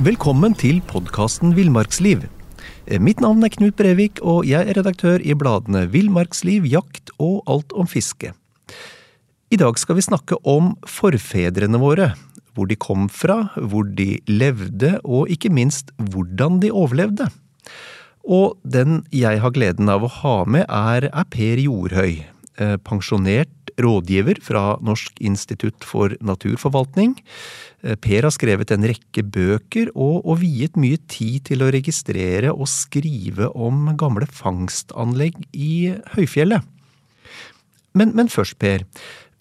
Velkommen til podkasten Villmarksliv. Eh, Mitt navn er Knut Brevik, og jeg er redaktør i bladene Villmarksliv, Jakt og Alt om fiske. I dag skal vi snakke om forfedrene våre. Hvor de kom fra, hvor de levde, og ikke minst hvordan de overlevde. Og den jeg har gleden av å ha med, er, er Per Jorhøy. eh, Pensjonert rådgiver fra Norsk institutt for naturforvaltning. Eh, Per har skrevet en rekke bøker og, og viet mye tid til å registrere og skrive om gamle fangstanlegg i høyfjellet. Men, men først, Per.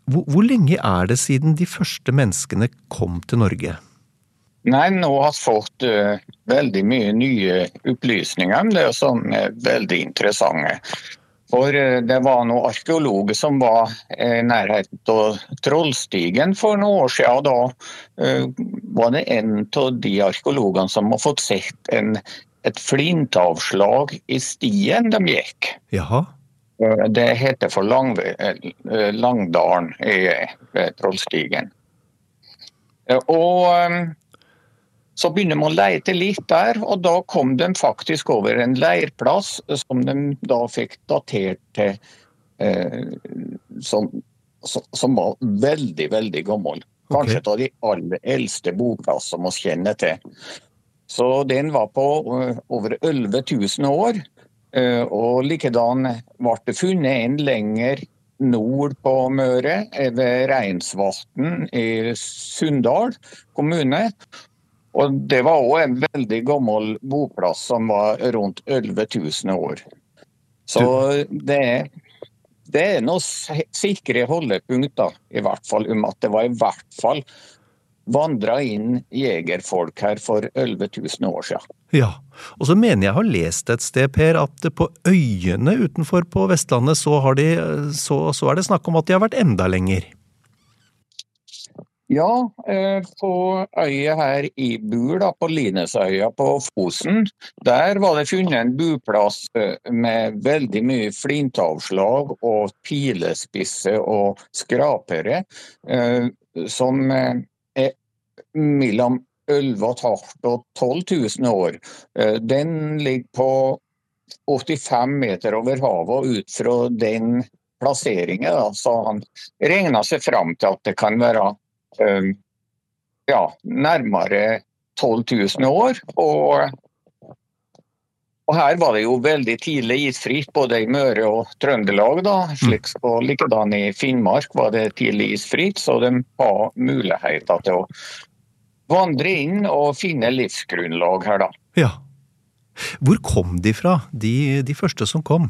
Hvor, hvor lenge er det siden de første menneskene kom til Norge? Nei, nå har vi fått uh, veldig mye nye opplysninger om det som er veldig interessante. For eh, det var noen arkeologer som var i nærheten av Trollstigen for noen år siden. Da eh, var det en av de arkeologene som har fått sett en, et flintavslag i stien de gikk. Jaha. Eh, Det heter for Lang, eh, Langdalen i Trollstigen. Eh, Og eh, så begynner man å lete litt der, og da kom de faktisk over en leirplass som de da fikk datert til eh, som, som, som var veldig, veldig gammel. Kanskje et av de aller eldste boplasser vi kjenner til. Så den var på eh, over 11 000 år. Eh, og likedan ble det funnet en lenger nord på Møre, ved Reinsvatn i Sunndal kommune. Og det var òg en veldig gammel boplass som var rundt 11 000 år. Så det er, det er noen sikre holdepunkter, i hvert fall, om at det var i hvert fall vandra inn jegerfolk her for 11 000 år siden. Ja, og så mener jeg har lest et sted, Per, at på øyene utenfor på Vestlandet så, har de, så, så er det snakk om at de har vært enda lenger. Ja, eh, på øya her i Bur, da, på Linesøya på Fosen, der var det funnet en buplass eh, med veldig mye flintavslag og pilespisse og skrapere, eh, som er mellom 11 500 og 12 000 år. Den ligger på 85 meter over havet, og ut fra den plasseringen da, så han regna seg fram til at det kan være ja, nærmere 12 000 år. Og, og her var det jo veldig tidlig isfritt, både i Møre og Trøndelag. da, slik Og likedan i Finnmark var det tidlig isfritt, så de har muligheter til å vandre inn og finne livsgrunnlag her, da. Ja. Hvor kom de fra, de, de første som kom?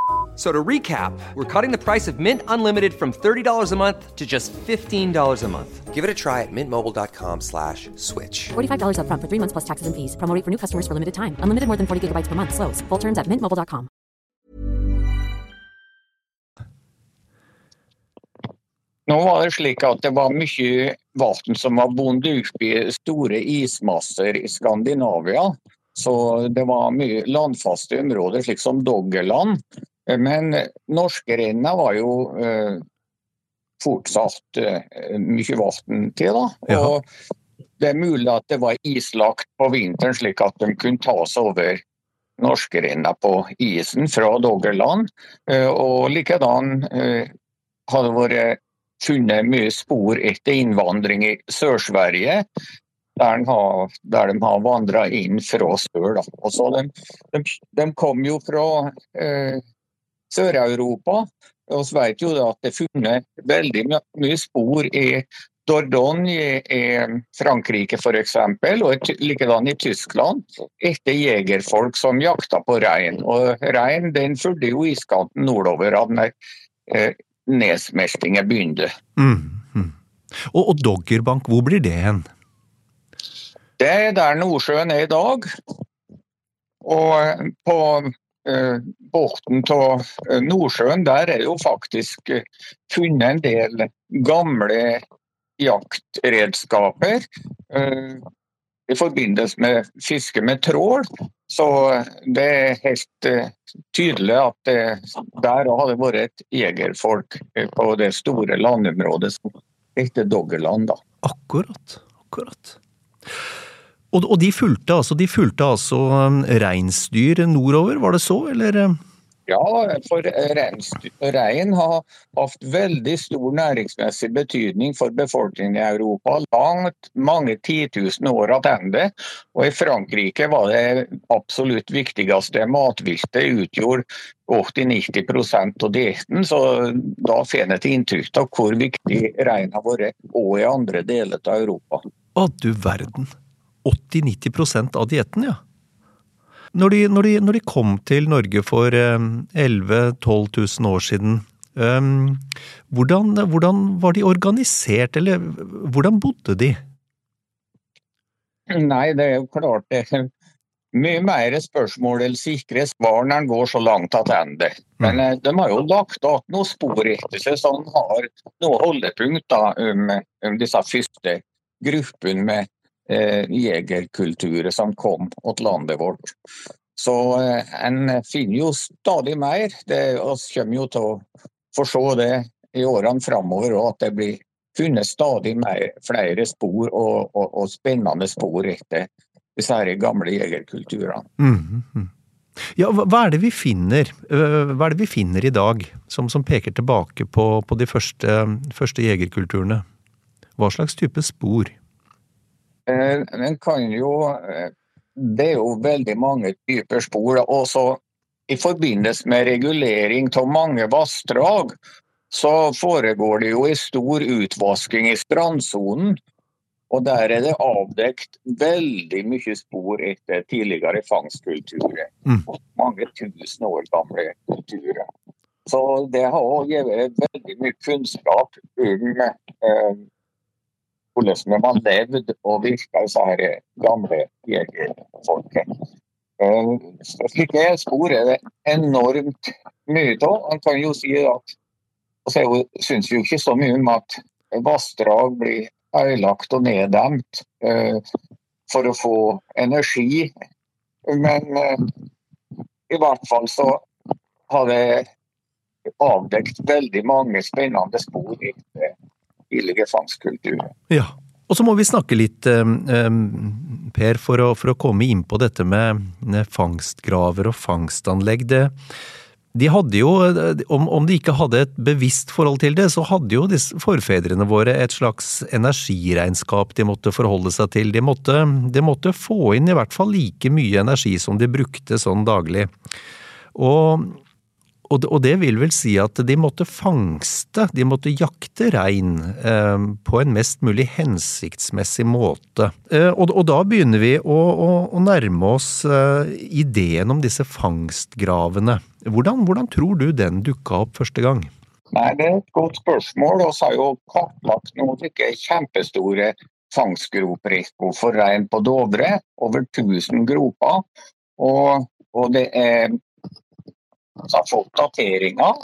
F- So to recap, we're cutting the price of Mint Unlimited from $30 a month to just $15 a month. Give it a try at mintmobile.com slash switch. $45 upfront for three months plus taxes and fees. Promo for new customers for limited time. Unlimited more than 40 gigabytes per month. Slows. Full terms at mintmobile.com. Nå var det slik at det var mye vann som var bundet opp i store ismasser i Skandinavia. Så det var mye landfaste områder, slik som Doggerland. Men norskrenna var jo eh, fortsatt eh, mye vann til, da. Og det er mulig at det var islagt på vinteren, slik at de kunne ta seg over norskrenna på isen fra Doggerland. Eh, og likedan har det vært funnet mye spor etter innvandring i Sør-Sverige, der, de har- der de har vandra inn fra sør. De, de, de kom jo fra eh, Sør-Europa. Og vi vet jo at det er funnet veldig mye spor i Dordogne i Frankrike f.eks., og likedan i Tyskland, etter jegerfolk som jakta på rein. Og rein den fulgte jo iskanten nordover av når eh, nedsmeltingen begynte. Mm. mm. Og, og Doggerbank, hvor blir det hen? Det er der Nordsjøen er i dag. Og på eh, bunnen av Nordsjøen der er jo faktisk eh, funnet en del gamle jaktredskaper. I forbindelse med fiske med trål. Så det er helt tydelig at der det vært et jegerfolk på det store landområdet som heter Doggerland. da. Akkurat. Akkurat. Og, og de fulgte altså, de fulgte altså um, reinsdyr nordover, var det så, eller? Ja, for rein har hatt veldig stor næringsmessig betydning for befolkningen i Europa. Langt, mange titusen år tilbake. Og i Frankrike var det absolutt viktigste matviltet utgjorde 80-90% av dietten. Så da får en et inntrykk av hvor viktig rein har vært òg i andre deler av Europa. Å du verden. 80-90% av dietten, ja. Når de, når, de, når de, kom til Norge for 11 000-12 000 år siden, um, hvordan, hvordan, var de organisert, eller hvordan bodde de? Nei, det er jo klart det er mye mer spørsmål eller sikre svar når en går så langt tilbake. Men mm. de har jo lagt igjen noen spor etter seg som har noen holdepunkter om, om disse første gruppene med eh, jegerkulturen som kom til landet vårt. Så eh, en finner jo stadig mer. Vi kommer jo til å få se det i årene framover òg, at det blir funnet stadig mer, flere spor og, og, og spennende spor etter disse gamle jegerkulturene. Mm -hmm. Ja, hva er det vi finner Hva er det vi finner i dag som, som peker tilbake på, på de første, første jegerkulturene? Hva slags type spor? Eh, en kan jo eh, Det er jo veldig mange typer spor. Også i forbindelse med regulering av mange vassdrag, så foregår det jo en stor utvasking i strandsonen. Og der er det avdekt veldig mye spor etter tidligere fangstkulturer. Mm. Mange tusen år gamle kulturer. Så det har òg gitt veldig mye kunnskap om eh, hvordan man levde og virka, disse her gamle jegerfolket. Slik jeg spor er det enormt mye av. Man kan jo si at Og så syns jo ikke så mye om at vassdrag blir ødelagt og neddemt uh, for å få energi, men i hvert fall så har det avdekt veldig mange spennende spor etter tidlige fangstkulturer. Ja. Og så må vi snakke litt, eh, Per, for å, for å, komme inn på dette med fangstgraver og fangstanlegg. Det, de hadde jo, om, om, de ikke hadde et bevisst forhold til det, så hadde jo disse forfedrene våre et slags energiregnskap de måtte forholde seg til. De måtte, de måtte få inn i hvert fall like mye energi som de brukte sånn daglig. Og og, og, det vil vel si at de måtte fangste, de måtte jakte rein eh, på en mest mulig hensiktsmessig måte. Eh, og, og, da begynner vi å, å, å nærme oss eh, ideen om disse fangstgravene. Hvordan, hvordan tror du den dukka opp første gang? Nei, Det er et godt spørsmål. Vi har jo kartlagt noen ikke kjempestore fangstgroprisko for rein på Dovre. Over 1000 groper. Og, og det er vi har fått dateringer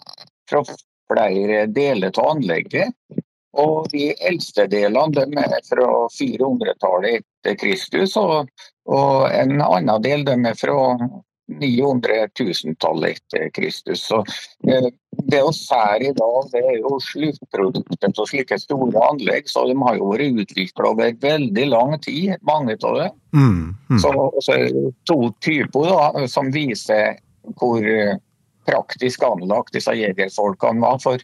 fra flere deler av anlegget. Og de eldste delene de er fra 400-tallet etter Kristus, og, og, en annen del de er fra 900 000-tallet etter Kristus. Så, eh, det vi ser i dag, det er jo sluttproduktet av slike store anlegg. Så de har jo vært utvikla over veldig lang tid, mange av dem. Mm, mm. Så, så det to typer da, som viser hvor praktisk anlagt disse jegerfolkene var. For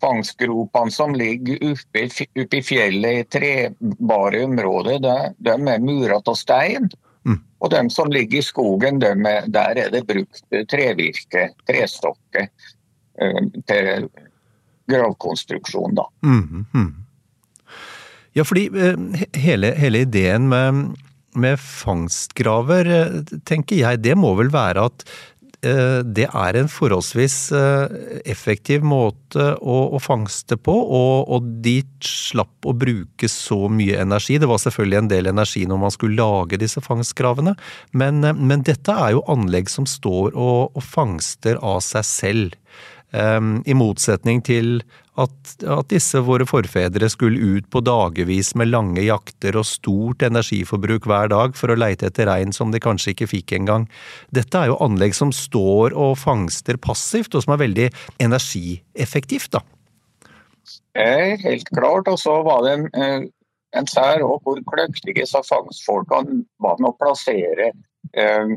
fangstgropene som ligger oppe, oppe i fjellet i trebare områder, de, de er mura av stein. Mm. Og de som ligger i skogen, de er, der er det brukt trevirke, trestokker, uh, til gravkonstruksjon. da. Mm, mm. Ja, fordi uh, hele, hele, ideen med, med fangstgraver, tenker jeg, det må vel være at Eh, det er en forholdsvis eh, effektiv måte å, å fangste på, og, og, de slapp å bruke så mye energi. Det var selvfølgelig en del energi når man skulle lage disse fangstkravene, men, eh, men dette er jo anlegg som står og, og fangster av seg selv. Um, I motsetning til at, at, disse våre forfedre skulle ut på dagevis med lange jakter og stort energiforbruk hver dag for å leite etter rein som de kanskje ikke fikk engang. Dette er jo anlegg som står og fangster passivt, og som er veldig energieffektivt, da. Helt klart. Og så var det en, en sær òg hvor kløktige fangstfolkene var med å plassere eh,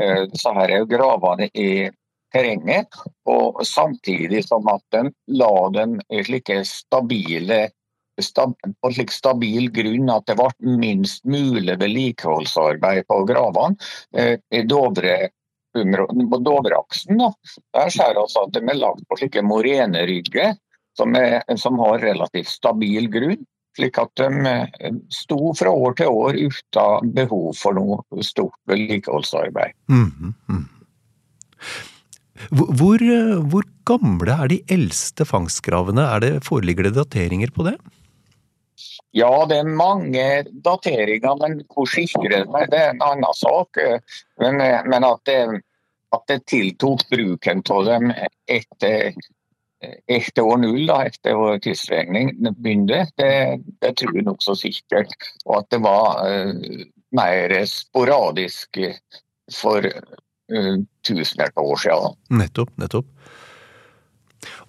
eh, disse her gravene i terrenget, og samtidig som at den la den slike stabile på slik stabil grunn at det ble minst mulig vedlikeholdsarbeid på gravene. Eh, Dovre, på Dovreaksen der ser vi altså at de er lagt på slike morenerygger som, som, har relativt stabil grunn. Slik at de eh, sto fra år til år uten behov for noe stort vedlikeholdsarbeid. Mm -hmm. Hvor, hvor, gamle er de eldste fangstgravene? Er det, foreligger det dateringer på det? Ja, det er mange dateringer, men hvor sikre de det er en annen sak. Men, men at, det, at, det, tiltok bruken av dem etter, etter år null, da, etter vår tidsregning begynte, det, det tror jeg nokså sikkert. Og at det var uh, mer sporadisk for tusener av år siden. Nettopp, nettopp.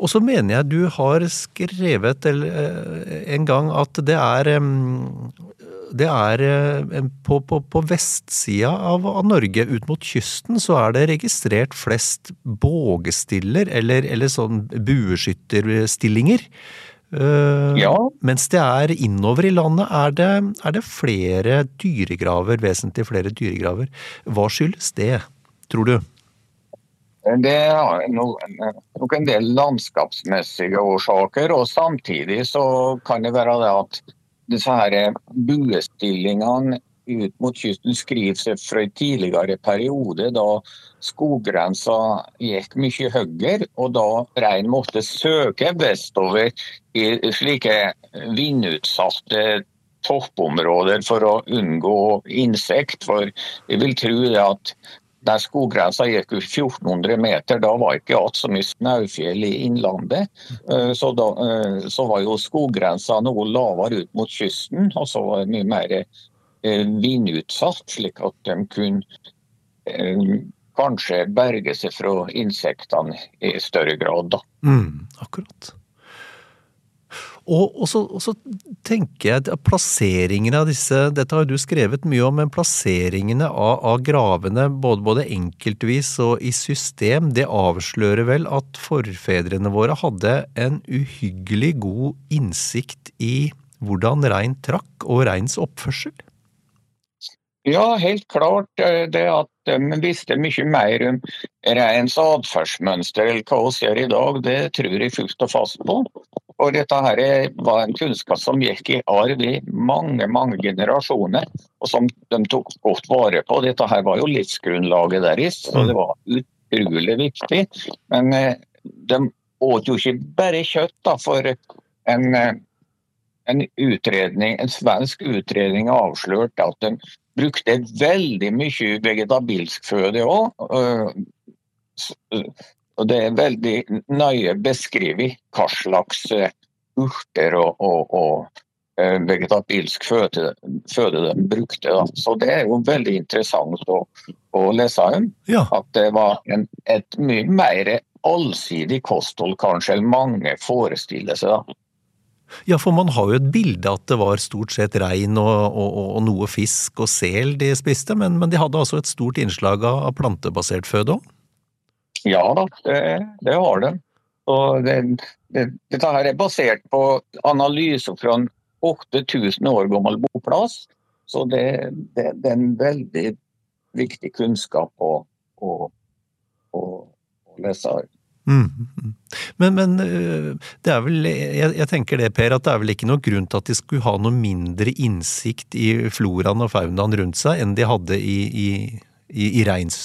Og så mener jeg du har skrevet eh, en gang at det er det er eh, på, på, på vestsida av, av, Norge, ut mot kysten, så er det registrert flest bågestiller, eller, eller sånn bueskytterstillinger. Ja. Mens det er innover i landet, er det, er det flere dyregraver, vesentlig flere dyregraver. Hva skyldes det, tror du? Det er nok en del landskapsmessige årsaker, og samtidig så kan det være det at disse her buestillingene ut mot kysten skriver seg fra en tidligere periode da skoggrensa gikk mye høyere, og da reinen måtte søke vestover i slike vindutsatte toppområder for å unngå insekt. For jeg vil tro det at der skoggrensa gikk ut 1400 meter, da var ikke igjen så mye snaufjell i innlandet. Eh, så, da, eh, så var jo skoggrensa noe lavere ut mot kysten, og så var det mye mer eh, vindutsatt, slik at de kunne kanskje berge seg fra insektene i større grad. Da. Mm, akkurat. Og, og, så, og, så, tenker jeg at plasseringene av disse Dette har du skrevet mye om, men plasseringene av, av gravene både, både, enkeltvis og i system, det avslører vel at forfedrene våre hadde en uhyggelig god innsikt i hvordan rein trakk og reins oppførsel? Ja, helt klart. Det at de visste mye mer om reins atferdsmønster enn hva vi gjør i dag, det tror jeg fullt og fast på. Og dette her var en kunnskap som gikk i arv i mange mange generasjoner, og som de tok godt vare på. Dette her var jo livsgrunnlaget deres, så det var utrolig viktig. Men eh, de åt jo ikke bare kjøtt, da, for en, eh, en, utredning, en svensk utredning avslørte at de brukte veldig mye vegetabilsk føde òg. Og det er veldig nøye beskrevet hva slags eh, urter og, og, og vegetabilsk føde, føde de brukte. Da. Så det er jo veldig interessant å, å lese om. Ja. At det var en, et mye mer allsidig kosthold kanskje enn mange forestiller seg. da. Ja, for man har jo et bilde at det var stort sett rein og, og, og noe fisk og sel de spiste, men, men, de hadde altså et stort innslag av plantebasert føde òg? Ja da, det, det har de. Og det, det, dette her er basert på analyser fra en 8000 år gammel boplass. Så det, det, det, er en veldig viktig kunnskap å, å, å, å lese. Mm. Men, men, øh, det er vel, jeg, jeg, tenker det, Per, at det er vel ikke noen grunn til at de skulle ha noe mindre innsikt i floraen og faunaen rundt seg enn de hadde i, i i, i reins,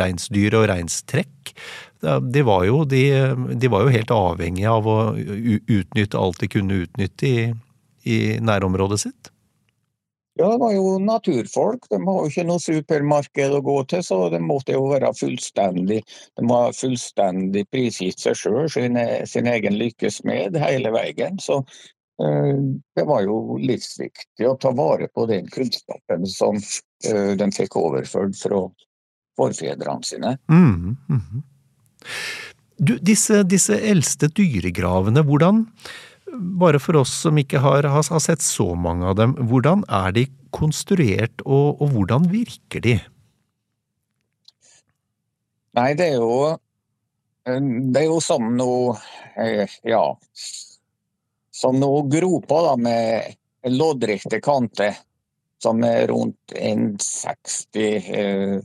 reinsdyr og reinstrekk. De var, jo, de, de var, jo, helt avhengige av å utnytte alt de kunne utnytte i, i nærområdet sitt. Ja, det var jo naturfolk. De har jo ikke noe supermarked å gå til, så de måtte jo være fullstendig De var fullstendig prisgitt seg sjøl, sin, sin, egen lykkesmed hele veien. Så eh, det var jo livsviktig å ta vare på den kunnskapen som eh, de fikk overført fra forfedrene sine. Mm, mm. Du, disse, disse eldste dyregravene, hvordan bare for oss som ikke har, har, sett så mange av dem, hvordan er de konstruert, og, og hvordan virker de? Nei, det er jo Det er jo som noe eh, Ja. Som noe groper da, med loddrette kanter, som er rundt 1,60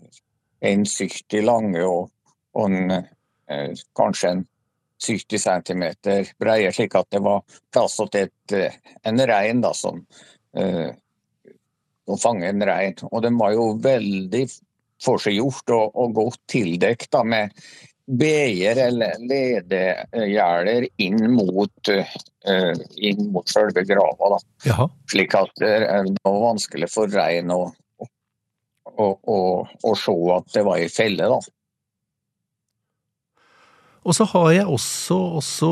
1,70 eh, lange og, og en, eh, kanskje en 70 cm breie, slik at det var plass til et, eh, en rein da, som uh, å fange en rein. Og den var jo veldig forseggjort og, og godt tildekt da, med beier eller ledegjerder inn mot, uh, inn mot selve grava. Slik at det var vanskelig for rein å, å, å, å, se at det var ei felle. da. Og så har jeg også, også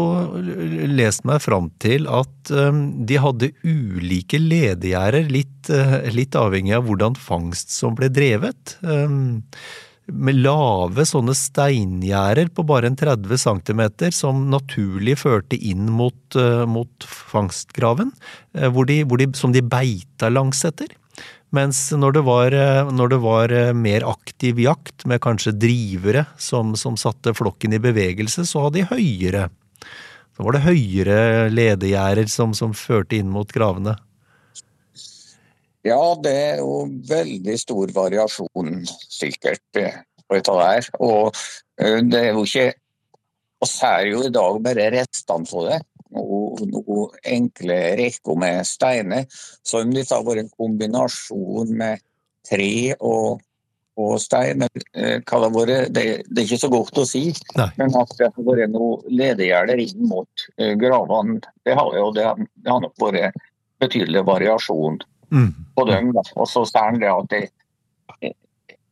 lest meg fram til at um, de hadde ulike ledegjerder, litt, uh, litt, avhengig av hvordan fangst som ble drevet. Um, med lave sånne steingjerder på bare en 30 cm som naturlig førte inn mot, uh, mot fangstgraven, uh, hvor de, hvor de, som de beita langsetter. Mens når det, var, eh, når det var, eh, mer aktiv jakt, med kanskje drivere som, som, satte flokken i bevegelse, så hadde de høyere. Så var det høyere ledegjerder som, som førte inn mot gravene. Ja, det er jo veldig stor variasjon, sikkert, eh, på dette der. Og det er jo ikke Vi er jo i dag bare restene på det noen noe enkle rekker med steiner. Som det har vært en kombinasjon med tre og, og stein. Eh, hva det, vært, det, det, er ikke så godt å si, Nei. men at det har vært noe ledegjerder inn mot uh, gravene, det har jo det, det har nok vært betydelig variasjon mm. på dem. Og så ser det at det,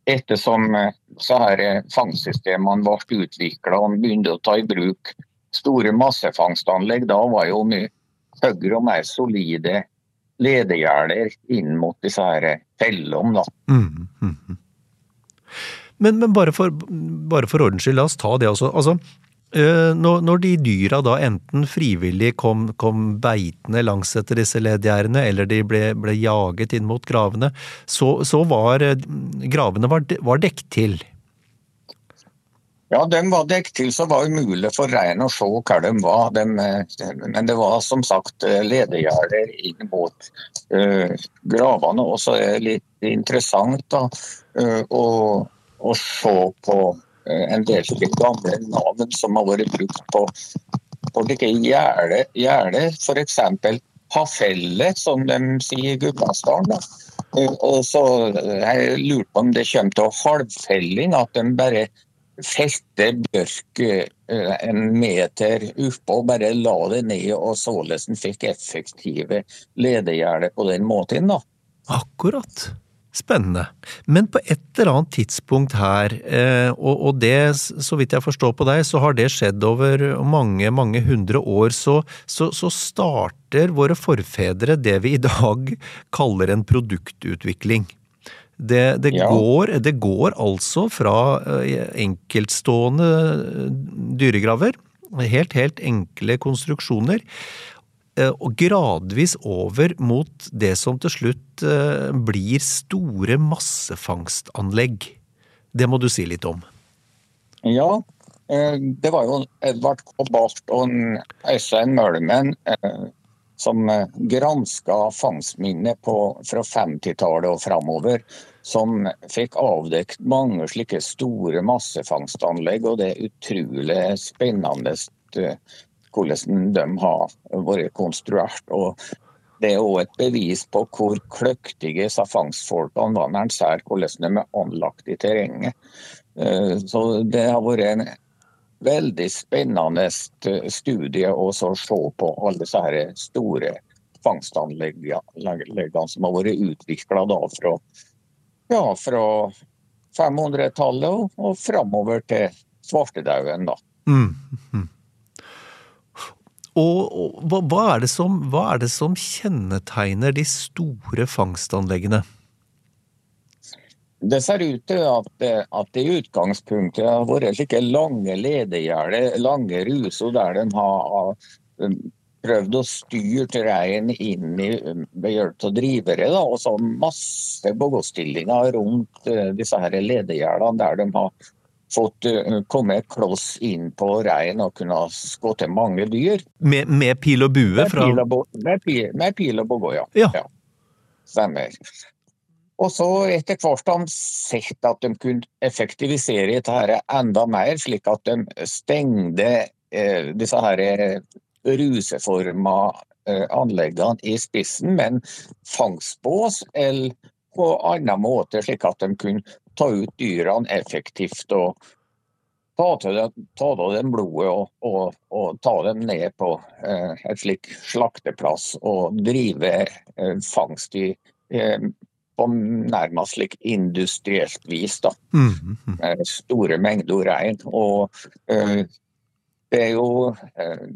ettersom eh, så her fangstsystemene ble utvikla og begynte å ta i bruk store massefangstanlegg da var jo mye høyere og mer solide ledegjerder inn mot disse her fellene. da. Mm, mm, mm. Men, men bare, for, bare, for, ordens skyld, la oss ta det også. Altså, øh, når, når, de dyra da enten frivillig kom, kom beitende langs etter disse ledgjerdene, eller de ble, ble, jaget inn mot gravene, så, så var øh, gravene var, var dekt til. Ja, de var dekket til så var det umulig for rein å se hva de var. De, men det var som sagt eh, ledegjerder inn mot uh, gravene. Og så er det litt interessant da, uh, å, å, se på uh, en del de gamle navn som har vært brukt på, på gjerder. Gjerde, F.eks. Hafelle, som de sier i Gudbrandsdalen. Og så jeg lurte på om det kommer til halvfelling, at de bare felte bjørk eh, en meter oppå bare la det ned, og således fikk effektive ledegjerder på den måten. da. Akkurat. Spennende. Men på et eller annet tidspunkt her, eh, og det, så vidt jeg forstår på deg, så har det skjedd over mange, mange hundre år, så, så, så starter våre forfedre det vi i dag kaller en produktutvikling. Det, det, ja. går, det, går, altså fra eh, enkeltstående eh, dyregraver, helt, helt enkle konstruksjoner, eh, og gradvis over mot det som til slutt blir store massefangstanlegg. Det må du si litt om. Ja, det var jo Edvard Kobalt og Øystein Mølmen som eh, granska fangstminnet fra 50-tallet og framover, som fikk avdekket mange slike store massefangstanlegg. Og det er utrolig spennende eh, hvordan de har vært konstruert. og det er òg et bevis på hvor kløktige fangstfolkene var når en ser hvordan de er anlagt i terrenget. Eh, så det har vært en veldig spennende studie å se på alle disse store fangstanleggene som har vært utvikla fra, ja, fra 500-tallet og, framover til svartedauden. Mm. Mm. Og, og hva, er som, hva, er det som, kjennetegner de store fangstanleggene? Det ser ut til at, at i utgangspunktet har vært slike lange ledegjerder, lange ruser, der de har prøvd å styre reinen inn i ved hjelp av drivere. Da, og så masse bogostillinger rundt uh, disse her ledegjerdene der de har fått uh, komme kloss inn på rein og kunne skutt mange dyr. Med, med, pil og bue? Fra... Med, pil og, med, pil, med pil og bue, ja. ja. ja. Stemmer. Og så etter hvert har de sett at de kunne effektivisere dette enda mer, slik at de stengte eh, disse her ruseforma eh, anleggene i spissen, men fangstbås eller på annen måte, slik at de kunne ta ut dyrene effektivt og ta av dem blodet og, og, og, ta dem ned på eh, et slik slakteplass og drive eh, fangst i, eh, på nærmest slik industrielt vis. da, mm mm. Store mengder rein. Og eh, det er jo eh,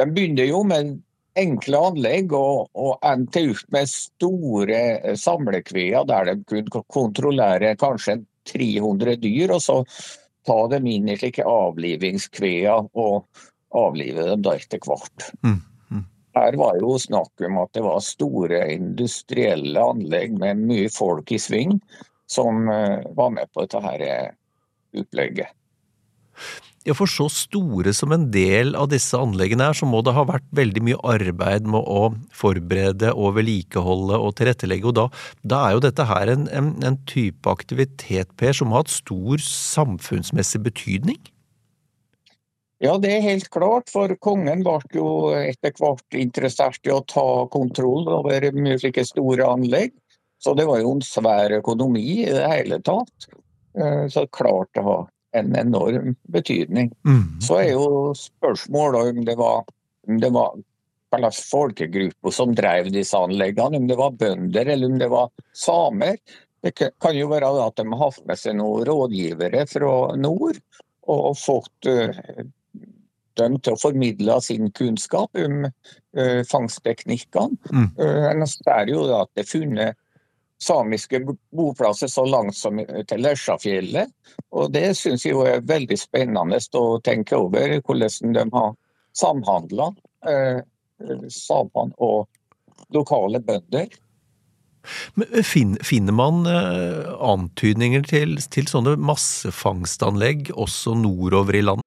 de begynner jo med enkle anlegg og, og endte ut med store samlekveer der de kunne kontrollere kanskje 300 dyr, og så ta dem inn i slike avlivingskveer og avlive dem da etter hvert. Mm. Her var jo snakk om at det var store industrielle anlegg med mye folk i sving som uh, var med på dette her eh, opplegget. Ja, For så store som en del av disse anleggene er, så må det ha vært veldig mye arbeid med å forberede og vedlikeholde og tilrettelegge. Og da, da er jo dette her en, en, en, type aktivitet, Per, som har hatt stor samfunnsmessig betydning? Ja, det er helt klart, for kongen ble jo etter hvert interessert i å ta kontroll over mye slike store anlegg. Så det var jo en svær økonomi i det hele tatt. Eh, så klart det har en enorm betydning. Mm. Så er jo spørsmålet om det var, om det var folkegrupper som drev disse anleggene, om det var bønder eller om det var samer. Det kan jo være at de har hatt med seg noen rådgivere fra nord og fått uh, dem til å formidle sin kunnskap om uh, fangstteknikkene. Mm. Uh, en ser jo at det er funnet samiske boplasser så langt som til Lesjafjellet. Og det syns jeg er veldig spennende å tenke over, hvordan de har samhandla, eh, samene og lokale bønder. Men eh, finner man eh, antydninger til, til sånne massefangstanlegg også nordover i landet?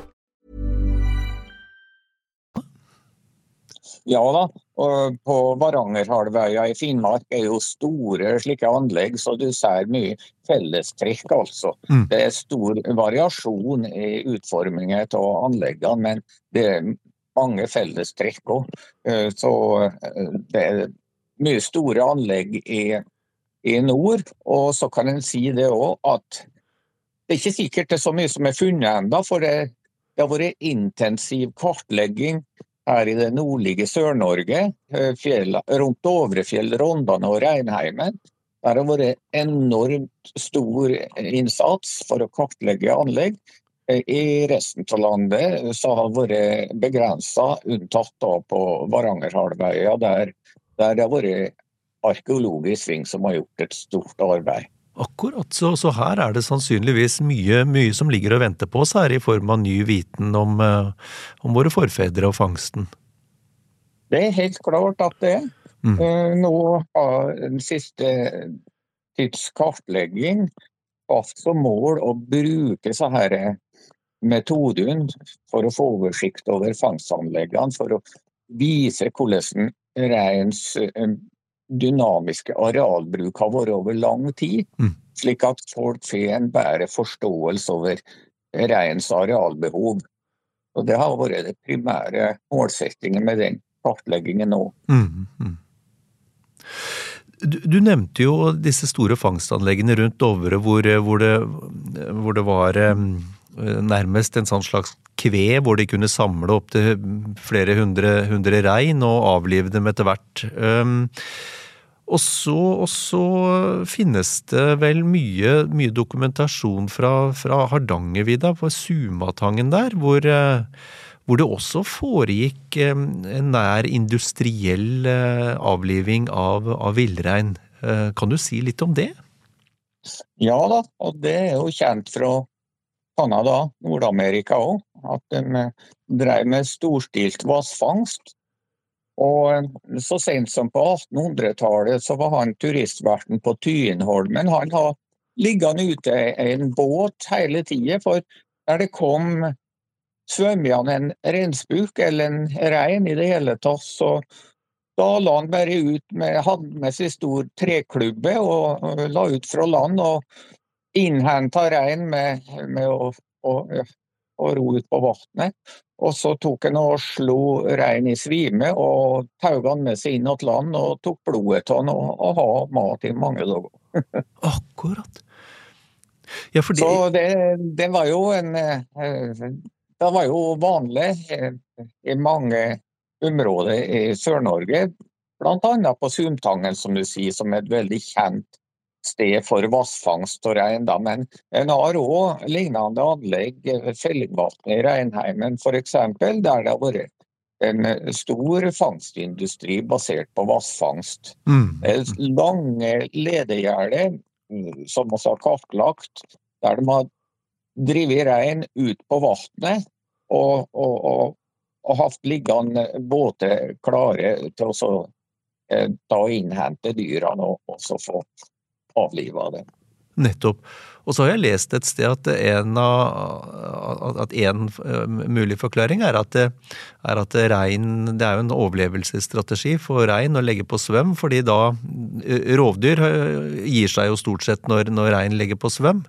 Ja da, og på Varangerhalvøya i Finnmark er jo store slike anlegg, så du ser mye fellestrekk, altså. Mm. Det er stor variasjon i utformingen av anleggene, men det er mange fellestrekk òg. Eh, så eh, det er mye store anlegg i, i nord. Og så kan en si det òg at det er ikke sikkert det er så mye som er funnet ennå, for det, det har vært intensiv kartlegging her i det nordlige Sør-Norge, eh, rundt Dovrefjell, Rondane og Reinheimen. Der har vært enormt stor innsats for å kartlegge anlegg. Eh, I resten av landet så har det vært begrensa, unntatt da på Varangerhalvøya, der, der det har vært arkeologisk sving som har gjort et stort arbeid. Akkurat, så, så, her er det sannsynligvis mye, mye, som ligger og venter på oss her, i form av ny viten om, eh, om våre forfedre og fangsten. Det er helt klart at det er. Mm. Eh, nå har den siste tids kartlegging hatt som mål å bruke så her metodene for å få oversikt over fangstanleggene, for å vise hvordan reins eh, dynamiske arealbruk har vært over lang tid, Mm. slik at folk får en bedre forståelse over reins arealbehov. Og Det har vært det primære målsettingen med den kartleggingen nå. Mm, mm. Du, du nevnte jo disse store fangstanleggene rundt Dovre hvor, hvor, det, hvor det var eh, nærmest en sånn slags kve hvor de kunne samle opptil flere hundre, hundre rein og avlive dem etter hvert. Og så, og så finnes det vel mye, mye dokumentasjon fra, fra Hardangervidda, på Sumatangen der, hvor, eh, hvor det også foregikk en nær industriell eh, avliving av, av villrein. Eh, Kan du si litt om det? Ja da, og det er jo kjent fra Canada, Nord-Amerika òg, at de eh, drev med storstilt vassfangst. Og eh, så sent som på 1800-tallet så var han turistverten på Tyenholmen. Han har liggende ute en båt hele tida, for der det kom svømmende en reinsbuk eller en rein i det hele tatt, så da la han bare ut med, hadde med seg stor treklubbe og la ut fra land. og innhenta rein med, med å, å, å ro ut på vannet. Og så tok han og slo rein i svime og tauet han med seg inn til land og tok blodet av han og, og ha mat i mange dager. Akkurat. Ja, fordi Så det, det var jo en eh, Det var jo vanlig eh, i mange områder i Sør-Norge, bl.a. på Sumtangen, som du sier, som er et veldig kjent sted for vassfangst og rein. da, Men en har òg lignende anlegg ved Fellingvatnet i Reinheimen f.eks., der det har vært en stor fangstindustri basert på vassfangst. mm, er lange ledegjerder mm, som vi har kartlagt, der de har drevet rein ut på vannet og, og, og, og hatt liggende båter klare til å så, eh, da innhente dyrene og, og så få avliva det. Nettopp. Og så har jeg lest et sted at en, av, at en eh, mulig forklaring er at, det, er at rein Det er jo en overlevelsesstrategi for rein å legge på svøm, fordi da Rovdyr gir seg jo stort sett når, når rein legger på svøm.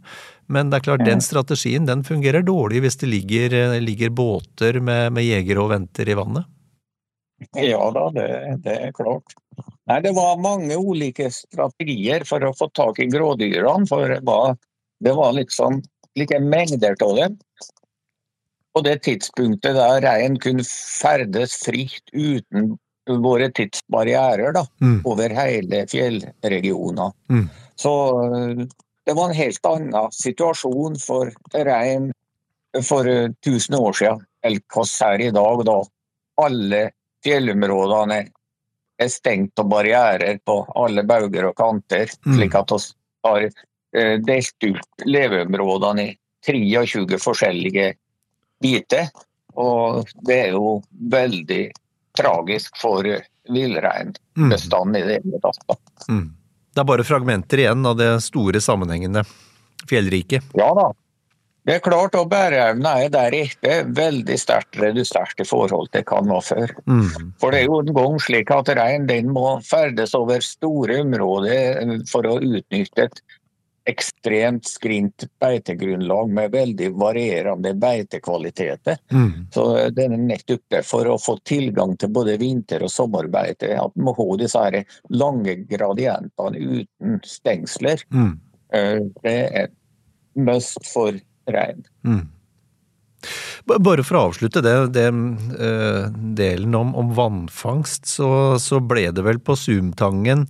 Men det er klart, den strategien den fungerer dårlig hvis det ligger, ligger båter med, med jegere og venter i vannet. Ja da, det, det er klart. Nei, Det var mange ulike strategier for å få tak i grådyrene. For det var, det var liksom like mengder av dem. På det tidspunktet der rein kunne ferdes fritt uten våre tidsbarrierer da, Mm. over hele fjellregioner. Mm. Så det var en helt annen situasjon for rein for øh, 1000 år siden enn hva her i dag. da alle fjellområdene er stengt av barrierer på alle bauger og kanter, Mm. slik at vi har eh, delt ut leveområdene i 23 forskjellige biter. Og det er jo veldig tragisk for eh, villreinbestanden i det hele tatt. Mm. Det er bare fragmenter igjen av det store sammenhengende fjellriket. Ja da. Det er klart, at bæreevna er der ikke veldig sterkt redusert i forhold til hva den var før. Mm. For det er jo en gang slik at rein den må ferdes over store områder for å utnytte et ekstremt skrint beitegrunnlag med veldig varierende beitekvaliteter. Mm. Så det er nettopp det, for å få tilgang til både vinter- og sommerbeite, at en må ha disse her lange gradientene uten stengsler. Mm. Eh, Det er must for rein. Mm. Bare for å avslutte det, det uh, delen om, om vannfangst, så, så ble det vel på Sumtangen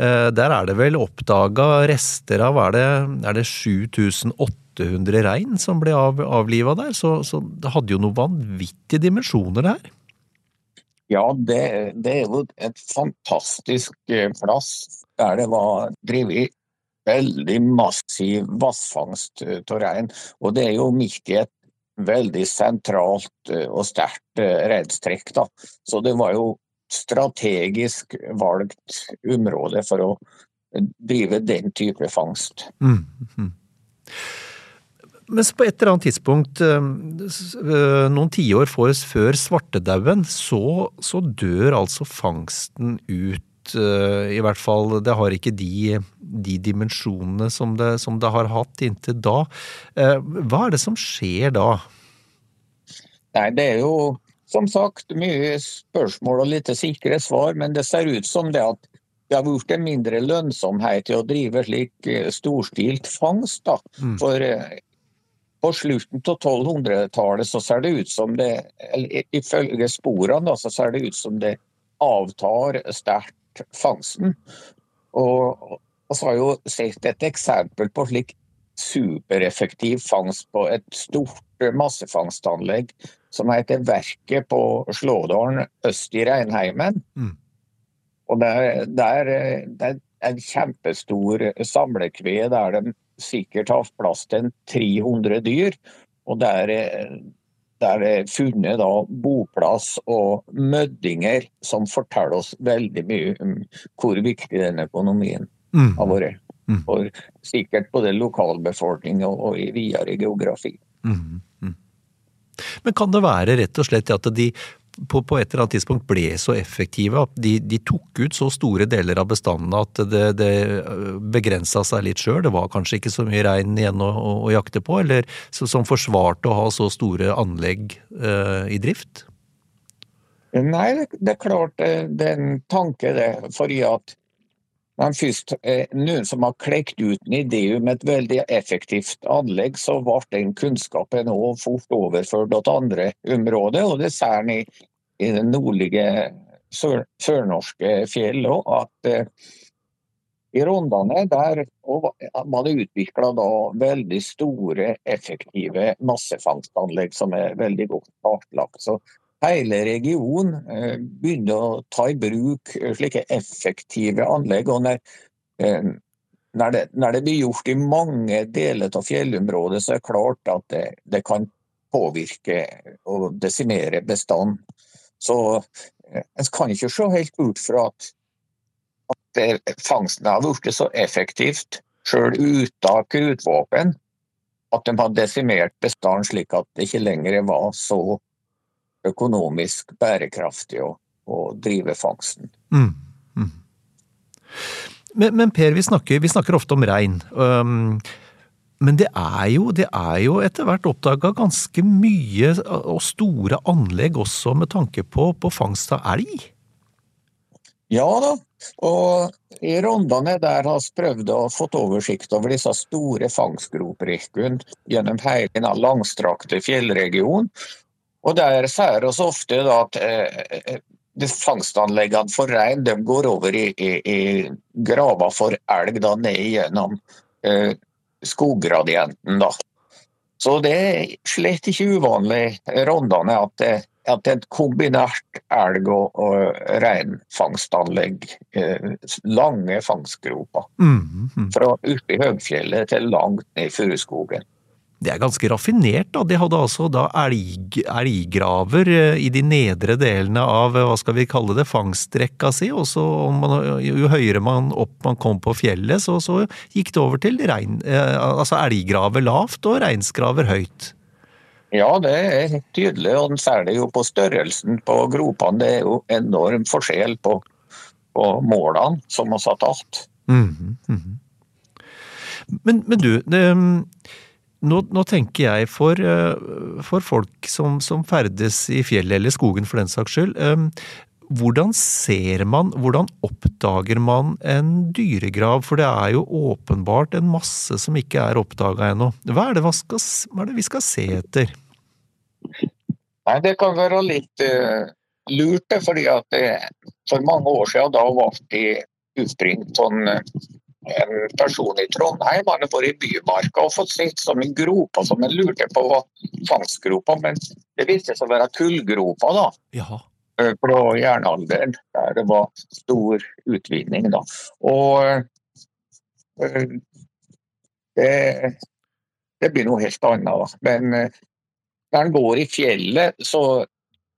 uh, Der er det vel oppdaga rester av er det, er det 7800 rein som ble av, avliva der? Så, så det hadde jo noen vanvittige dimensjoner det her. Ja, det, det er jo et fantastisk eh, plass der det var drevet veldig massiv vassfangst eh, av rein. Og det er jo midt i et veldig sentralt eh, og sterkt reinstrekk, da. Så det var jo strategisk valgt område for å drive den type fangst. Mm. Mm. Mens på et eller annet tidspunkt, noen tiår før svartedauden, så, så dør altså fangsten ut i hvert fall Det har ikke de, de dimensjonene som det, som det, har hatt inntil da. Hva er det som skjer da? Nei, det er jo som sagt mye spørsmål og lite sikre svar, men det ser ut som det at det har blitt en mindre lønnsomhet i å drive slik storstilt fangst. da. Mm. For på slutten av 1200-tallet så ser det ut som det, eller ifølge sporene, da, så ser det ut som det avtar sterkt fangsten. Og så har jo sett et eksempel på slik supereffektiv fangst på et stort massefangstanlegg som heter Verket på Slådalen øst i Reinheimen. Mm. Og der, der, det er en kjempestor samlekve der de sikkert har plass til 300 dyr. Og der, der det er funnet da boplass og møddinger som forteller oss veldig mye om hvor viktig den økonomien mm. har vært. Mm. For sikkert både lokalbefolkning og, og i videre geografi. Mm. Mm. Men kan det være rett og slett at de på, på, et eller annet tidspunkt ble så effektive at de, de tok ut så store deler av bestandene at det, det øh, begrensa seg litt sjøl. Det var kanskje ikke så mye rein igjen å, å, å jakte på, eller så, som forsvarte å ha så store anlegg eh, i drift? Nei, det, er klart øh, det er en tanke, det. Fordi at men først noen som har klekt ut en idé om et veldig effektivt anlegg, så ble den kunnskapen òg fort overført til andre områder. Og det ser en i, i det nordlige sør, sørnorske fjell òg, at eh, i Rondane der var det utvikla veldig store, effektive massefangstanlegg som er veldig godt kartlagt. Så hele regionen eh, begynner å ta i bruk eh, slike effektive anlegg. og når, eh, når, det, når det, blir gjort i mange deler av fjellområdet, så er det klart at det, det kan påvirke og desimere bestanden. Så en kan ikke se helt bort fra at, at fangsten har blitt så effektivt, sjøl uten krutvåpen, at de har desimert bestanden slik at det ikke lenger var så økonomisk bærekraftig å, å drive fangsten. Mm. Mm. Men, men, Per, vi snakker, vi snakker ofte om rein. Um, men det er, jo, det er jo etter hvert oppdaga ganske mye og store anlegg også med tanke på, på fangst av elg? Ja da, og i Rondane der har vi prøvd å få oversikt over disse store fangstgroprekkene gjennom hele den langstrakte fjellregionen. Og Der sier vi ofte at eh, eh fangstanleggene for rein de går over i, i, i graver for elg da, ned gjennom eh, skoggradienten. Da. Så det er slett ikke uvanlig Rondane at det, at et kombinert elg- og, og reinfangstanlegg. Eh, lange fangstgroper. Mm, mm. Fra oppe i høgfjellet til langt ned i furuskogen. Det er ganske raffinert, da. De hadde altså da elg, elggraver eh, i de nedre delene av hva skal vi kalle det, fangstrekka si, og så jo høyere man opp man kom på fjellet, så, så gikk det over til rein, eh, altså elggraver lavt og reinsgraver høyt. Ja, det er helt tydelig, og særlig jo på størrelsen på gropene. Det er jo enorm forskjell på, på målene som vi har tatt. Mm -hmm. men, men, du, det nå, nå, tenker jeg for, eh, for folk som, som, ferdes i fjellet eller skogen for den saks skyld. Eh, hvordan ser man, hvordan oppdager man en dyregrav? For det er jo åpenbart en masse som ikke er oppdaga ennå. Hva, hva, er det vi skal se etter? Nei, Det kan være litt uh, lurt, fordi at det, for mange år siden da ble det utbringt sånn en person i Trondheim han har vært i Bymarka og fått sett som en gropa som en lurte på fangstgropa, men det viste seg å være kullgropa da. Jaha. Eh, på jernalderen, der det var stor utvinning. da. Og eh, det, det blir noe helt annet. da. Men eh, når en går i fjellet, så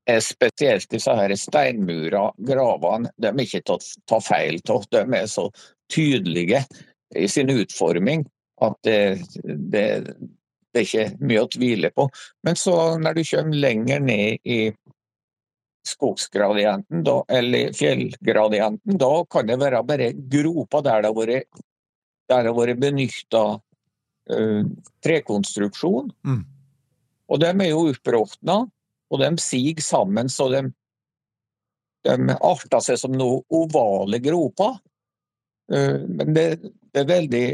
er spesielt disse her steinmura, gravene, de er ikke til å ta feil av. De er så tydelige i sin utforming at det, det, det er ikke mye å tvile på. Men så når du kommer lenger ned i skogsgradienten, da, eller fjellgradienten, da kan det være bare groper der det har vært, der vært benytta uh, trekonstruksjon. Mm. Og de er jo oppråtna, og de siger sammen så de, de arter seg som noen ovale groper. Uh, men det, det, er veldig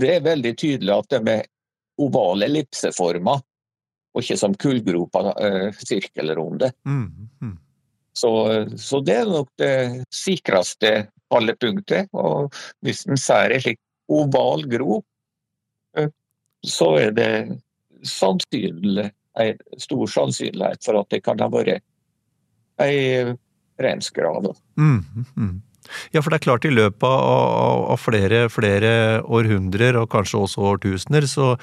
det er veldig tydelig at de er ovale ellipseformer, og ikke som kullgroper uh, sirkelrunde. Mm. Mm. Så, så, det er nok det sikreste fallepunktet. Og hvis en ser en slik oval grop, uh, så er det sannsynlig en stor sannsynlighet for at det kan ha vært ei reinsgrav. Mm, mm. Ja, for det er klart i løpet av, av flere, flere, århundrer, og kanskje også årtusener, så,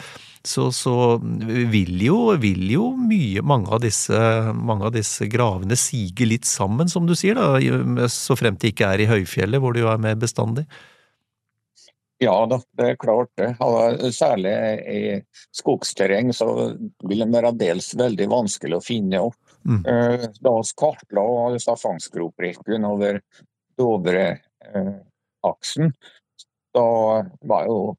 så, så vil, jo, vil, jo, mye, mange av, disse, mange av disse gravene sige litt sammen, som du sier, da, så fremt de ikke er i høyfjellet, hvor det jo er mer bestandig. Ja da, det er klart det. Særlig i skogsterreng så vil det være dels veldig vanskelig å finne opp. Mm. Eh, da vi kartla disse fangstgroprekkene over Dovre-aksen, da var jo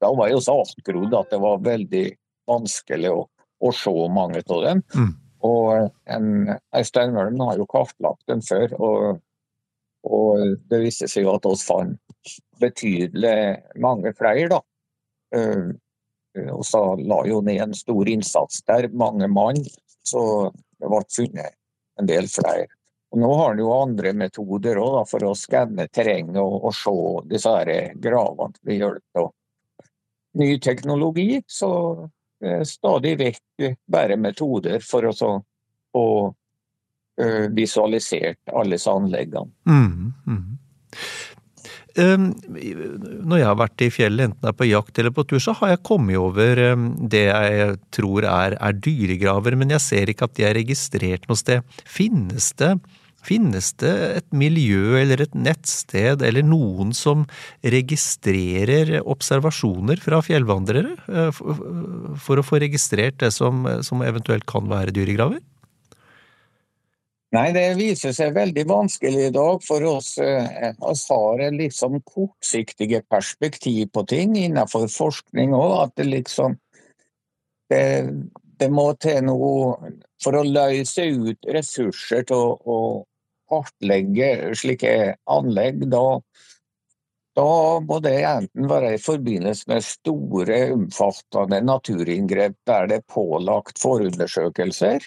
da var jo så avgrodd at det var veldig vanskelig å, å se mange av dem. Mm. Og en, Øystein Mølm har jo kartlagt dem før, og, og det viste seg jo at vi fant betydelig mange flere. da. Uh, og så la jo ned en stor innsats der, mange mann. Så det ble funnet en del flere. Og nå har han jo andre metoder også, for å skanne terrenget og, og, se disse gravene ved hjelp av ny teknologi. Så eh, stadig vekk bare metoder for å få uh, visualisert alle disse anleggene. Mm, mm. Um, når jeg har vært i fjellet, enten det er på jakt eller på tur, så har jeg kommet over um, det jeg tror er, er, dyregraver, men jeg ser ikke at de er registrert noe sted. Finnes det, finnes det et miljø eller et nettsted eller noen som registrerer observasjoner fra fjellvandrere, for, for, å få registrert det som, som eventuelt kan være dyregraver? Nei, det viser seg veldig vanskelig i dag, for oss, eh, oss har et liksom kortsiktige perspektiv på ting innenfor forskning òg. At det liksom det, det, må til noe for å løse ut ressurser til å, kartlegge slike anlegg. Da, da må det enten være i forbindelse med store, omfattende naturinngrep der det er pålagt forundersøkelser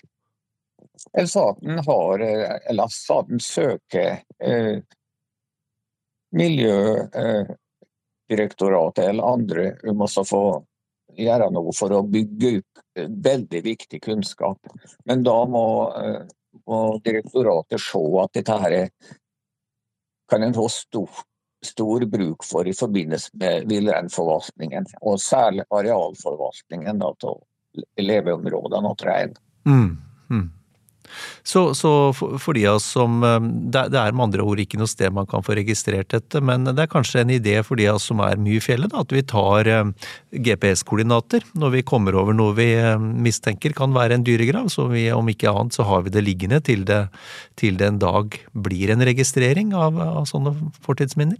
staten har, eller staten søker eh, Miljødirektoratet eller andre om å få gjøre noe for å bygge ut veldig viktig kunnskap. Men da må, eh, må direktoratet se at dette her kan en få stor, stor bruk for i forbindelse med villreinforvaltningen, og særlig arealforvaltningen av leveområdene og trærne. Mm, mm. Så, så for de av oss som det, det, er med andre ord ikke noe sted man kan få registrert dette, men det er kanskje en idé for de av oss som er mye i fjellet, da, at vi tar eh, GPS-koordinater når vi kommer over noe vi eh, mistenker kan være en dyregrav. Så vi, om ikke annet så har vi det liggende til det, til det en dag blir en registrering av, av sånne fortidsminner.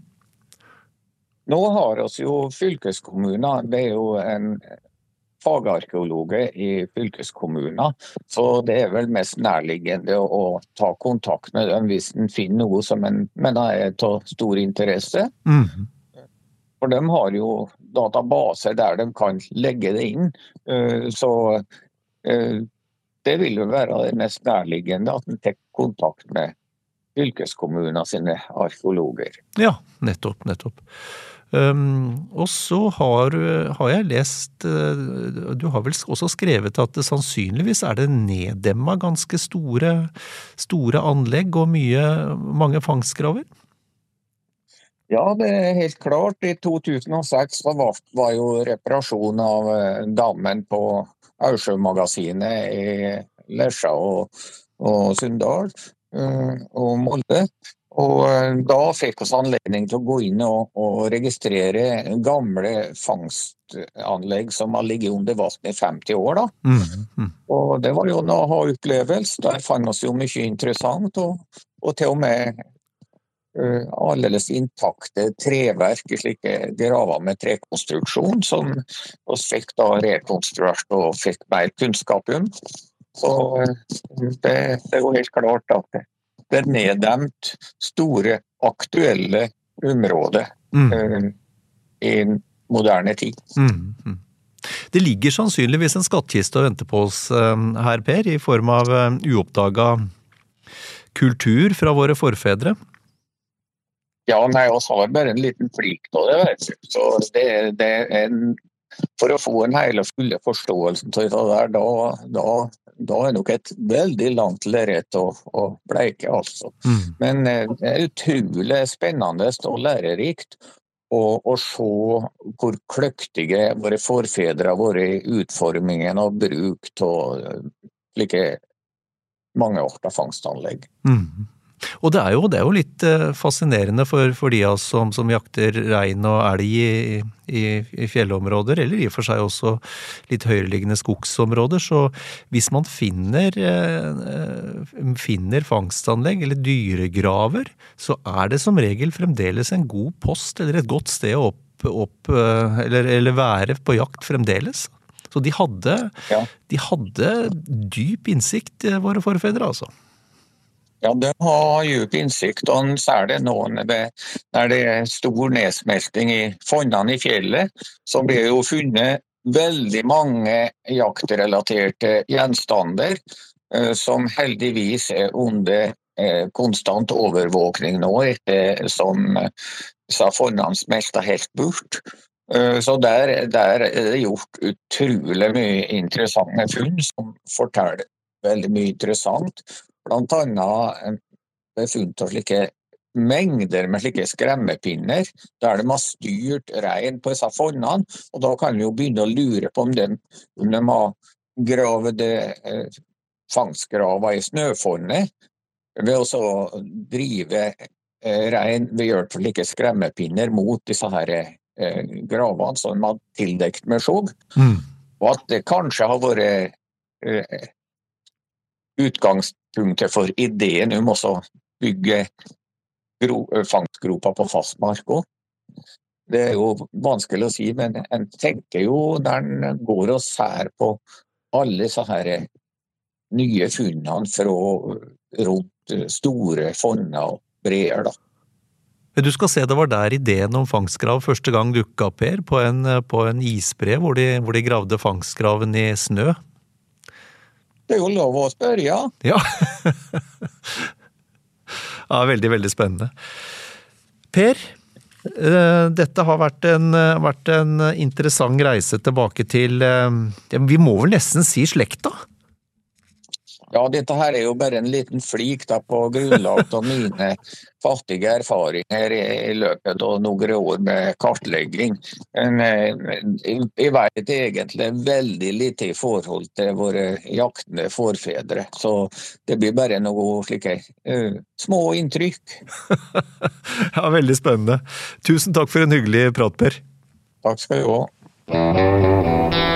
Nå har oss jo fylkeskommuner, det er jo en fagarkeologer i fylkeskommuner. Så det er vel mest nærliggende å, ta kontakt med dem hvis en finner noe som en mener er av stor interesse. Mm. For de har jo databaser der de kan legge det inn. Eh, så eh, det vil jo være det mest nærliggende at en tar kontakt med fylkeskommuner sine arkeologer. Ja, nettopp, nettopp. Um, og så har, har, jeg lest uh, Du har vel også skrevet at det sannsynligvis er det neddemma ganske store, store anlegg og mye, mange fangstgraver? Ja, det er helt klart. I 2006 var, var jo reparasjon av uh, dammen på Aursjømagasinet i Lesja og, og Sunndal og Molde. Og eh, da fikk vi anledning til å gå inn og, og registrere gamle fangstanlegg som har ligget under vann i 50 år. Mm, mm. Og det var jo en aha-opplevelse. Der fant vi jo mye interessant, og, og til og med uh, aldeles intakte treverk i slike graver med trekonstruksjon, som vi fikk da rekonstruert og fikk mer kunnskap om. Så uh, det, det jo helt klart at det, neddemt store, aktuelle områder Mm. uh, i moderne tid. Mm, mm. Det ligger sannsynligvis en skattkiste og venter på oss eh, her, Per, i form av eh, uoppdaga kultur fra våre forfedre. Ja, nei, vi har bare en liten flik av det. vet du. Så det, det er en, for å få en hele fulle forståelsen av det der, da, da, da er nok et veldig langt lerret å, å bleike, altså. Mm. Men eh, det er utrolig spennende og lærerikt å, å se hvor kløktige våre forfedre har vært i utformingen og bruk av eh, slike mangearta fangstanlegg. Mm. Og det er jo, det er jo litt eh, fascinerende for, for de av oss som, som jakter rein og elg i, i, i fjellområder, eller i og for seg også litt høyereliggende skogsområder. Så hvis man finner, eh, finner fangstanlegg eller dyregraver, så er det som regel fremdeles en god post eller et godt sted å opp, opp eh, eller, eller være på jakt fremdeles. Så de hadde, Ja. de hadde dyp innsikt, våre forfedre, altså. Ja, de har djup innsikt, og særlig nå når det, er stor nedsmelting i fonnene i fjellet, så blir jo funnet veldig mange jaktrelaterte gjenstander eh, som heldigvis er under eh, konstant overvåkning nå, som eh, disse fonnene smelter helt bort. Så der, der er det gjort utrolig mye interessante funn som forteller veldig mye interessant. Blant annet eh, funnet av slike mengder med slike skremmepinner, der de har styrt rein på disse fonnene. Og da kan vi jo begynne å lure på om de, om de har gravd eh, fangstgraver i snøfonnet ved å så drive eh, rein ved hjelp av slike skremmepinner mot disse her eh, gravene som de har tildekt med skjog. Mm. Og at det kanskje har vært eh, utgangspunktet for ideen om å bygge gro, eh, på fastmark òg. Det er jo vanskelig å si, men en tenker jo når en går og ser på alle disse her nye funnene fra rundt store fonner og breer. da. Du skal se det var der ideen om fangstgrav første gang dukka opp, Per, på en, på en isbre hvor de, hvor de gravde fangstgraven i snø. Det er jo lov å spørre, ja. Ja. veldig, veldig spennende. Per, eh, dette har vært en, vært en interessant reise tilbake til eh, Vi må vel nesten si slekta? Ja, dette her er jo bare en liten flik da, på grunnlag av mine fattige erfaringer i, løpet av noen år med kartlegging. Men eh, jeg vet egentlig veldig lite i forhold til våre jaktende forfedre. Så det blir bare noe slike uh, små inntrykk. Ja, veldig spennende. Tusen takk for en hyggelig prat, Per. Takk skal du ha.